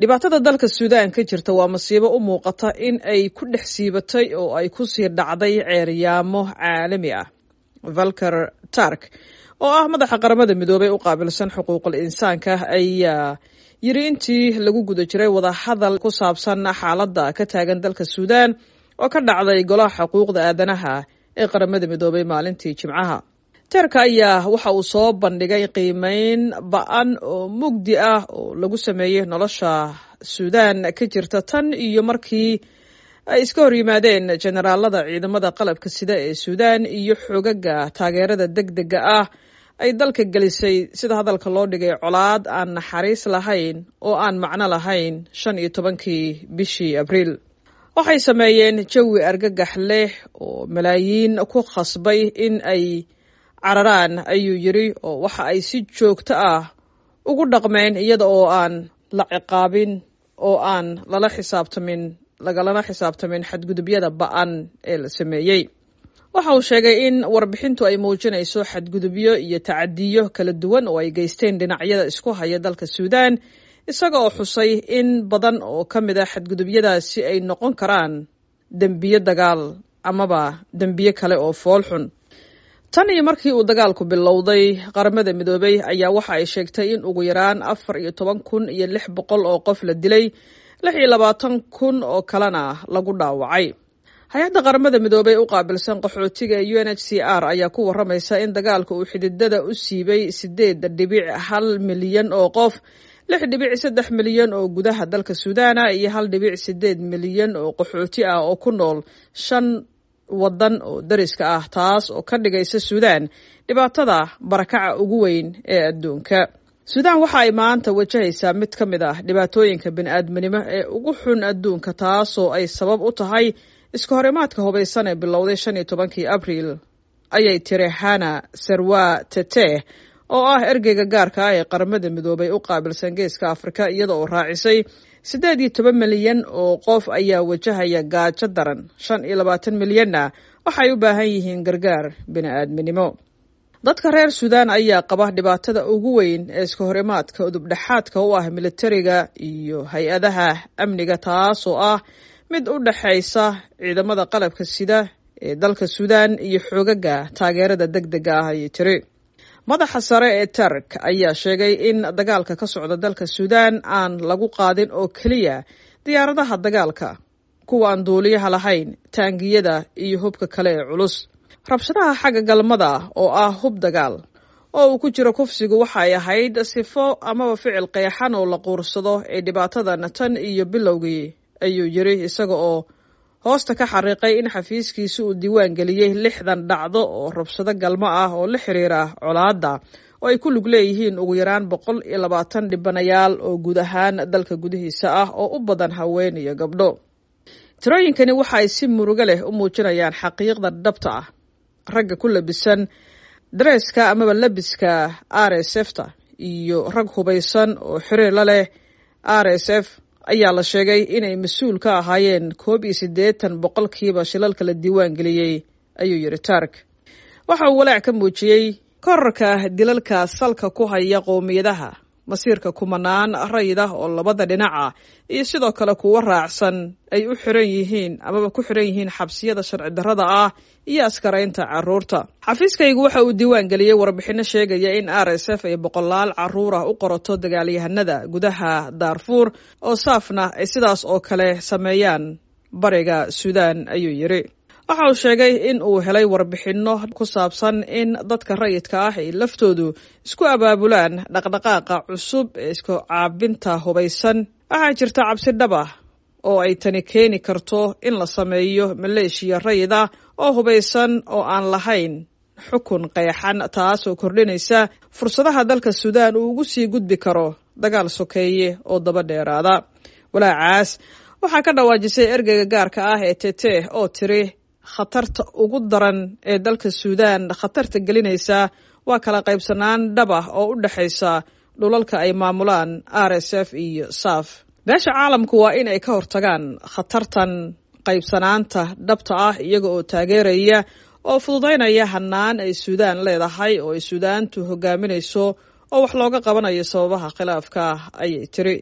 dhibaatada dalka suudaan ka jirta waa masiibo u muuqata in ay ku dhex siibatay oo ay ku sii dhacday ceeryaamo caalami ah. Valker tark oo ah madaxa qaramada midoobey u qaabilsan xuquuqul insaanka ayaa yiri intii lagu guda jiray wadahadal ku saabsan xaaladda ka taagan dalka suudaan oo ka dhacday golaha xuquuqda aadanaha ee qaramada midoobey maalintii jimcaha teerka ayaa waxa uu soo bandhigay qiimeyn ba'an oo mugdi ah oo lagu sameeyey nolosha suudaan ka jirta tan iyo markii ay iska hor yimaadeen generaalada ciidamada qalabka sida ee suudaan iyo xogaga taageerada deg dega ah ay dalka gelisay. Sida hadalka loo dhigay colaad aan naxariis lahayn oo aan macno lahayn shan iyo tobankii bishii abriil waxay sameeyeen jawi argagax leh oo malaayiin ku khasbay in ay cararaan ayuu yiri oo waxa ay si joogto ah ugu dhaqmeen iyada oo aan la ciqaabin oo aan lala xisaabtamin lagalana xisaabtamin xadgudubyada ba'an ee la sameeyey. Waxa uu sheegay in warbixintu ay muujinayso xadgudubyo iyo tacadiyo kala duwan oo ay geysteen dhinacyada isku haya dalka suudaan isaga oo xusay in badan oo ka mid a xadgudubyadaasi ay noqon karaan dembiyo dagaal amaba dembiyo kale oo fool xun tan iyo markii uu dagaalku bilowday qaramada midoobey ayaa waxa ay sheegtay in ugu yaraan afar iyo toban kun iyo lix boqol oo qof la dilay lix iyo labaatan kun oo kalena lagu dhaawacay. Hay'adda qaramada midoobey u qaabilsan qaxootiga u n h c r ayaa ku waramaysa in dagaalka uu xididada u siibay sideed dhibic hal milyan oo qof lix dhibic saddex milyan oo gudaha dalka suudaana iyo hal dhibic sideed milyan oo qaxooti ah oo ku nool shan waddan oo dariska ah taas oo ka dhigaysa suudaan. Dhibaatada barakaca ugu weyn ee adduunka. Suudaan waxa ay maanta wajahaysaa mid ka mid ah dhibaatooyinka bini-aadminimo ee ugu xun adduunka taasoo ay sabab u tahay iska horimaadka hubaysan ee bilowday shan iyo tobankii abriil. Ayay tiri hana serwa tete oo ah ergeyga gaarka ah ee qaramada midoobay u qaabilsan geeska afrika iyada oo raacisay siddeed iyo toban milyan oo qof ayaa wajahaya gaajo daran. Shan iyo labaatan milyanna waxay u baahan yihiin gargaar bini-aadminimo. Dadka reer suudaan ayaa qaba dhibaatada ugu weyn ee iska horimaadka udubdhexaadka u ah militariga iyo hay'adaha amniga taasoo ah mid u dhexaysa ciidamada qalabka sida ee dalka suudaan iyo xoogaga taageerada deg dega ah ayay tiri madaxa sare ee tark ayaa sheegay in dagaalka ka socda dalka suudaan aan lagu qaadin oo keliya diyaaradaha dagaalka kuwa aan duuliyaha lahayn taangiyada iyo hubka kale ee culus. Rabshadaha xagga galmada oo ah hub dagaal oo uu ku jiro kufsigu waxa ay ahayd sifo amaba ficil qeexan oo la quursado ee dhibaatadan tan iyo bilowgii ayuu yiri isaga oo hoosta ka xariiqay in xafiiskiisa uu diiwaan geliyey lixdan dhacdo oo rabshado galmo ah oo la xiriira colaadda. Oo ay ku lug leeyihiin ugu yaraan boqol iyo labaatan dhibanayaal oo guud ahaan dalka gudihiisa ah oo u badan haween iyo gabdho. Tirooyinkani waxa ay si murugo leh u muujinayaan xaqiiqda dhabta ah ragga ku labisan dareeska amaba labiska r s f ta iyo rag hubaysan oo xiriir la leh r s f ayaa la sheegay inay mas'uul ka ahaayeen koob iyo siddeetan boqolkiiba shilalka la diiwaan geliyey ayuu yidhi tark. Waxa uu walaac ka muujiyey korarka dilalka salka ku haya qowmiyadaha masiirka kumanaan rayid ah oo labada dhinaca iyo sidoo kale kuwo raacsan ay u xiran yihiin amaba ku xiran yihiin xabsiyada sharci darrada ah iyo askaraynta carruurta xafiiskaygu waxa uu diiwaan geliyey warbixino sheegaya in r s f ay boqolaal carruur ah u qorato dagaalyahanada gudaha daarfuur oo saafna ay sidaas oo kale sameeyaan bariga suudaan ayuu yidhi waxa uu sheegay in uu helay warbixinno ku saabsan in dadka rayidka ah ay laftoodu isku abaabulaan dhaqdhaqaaqa cusub ee isku caabinta hubaysan. Waxaa jirta cabsi dhab ah oo ay tani keeni karto in la sameeyo maleeshiya rayid ah oo hubaysan oo aan lahayn xukun qeexan taasoo kordhinaysa fursadaha dalka suudaan uu ugu sii gudbi karo dagaal sokeeye oo daba dheeraada. Walaacaas waxaa ka dhawaajisay ergeyga gaarka ah ee tete oo tiri khatarta ugu daran ee dalka suudaan. Khatarta gelinaysa waa kala qaybsanaan dhab ah oo u dhexaysa dhulalka ay maamulaan r s f iyo saf beesha caalamku waa in ay ka hortagaan khatartan qaybsanaanta dhabta ah iyaga oo taageeraya oo fududaynaya hanaan ay suudaan leedahay oo ay suudaantu hogaaminayso oo wax looga qabanayo sababaha khilaafka ayay tiri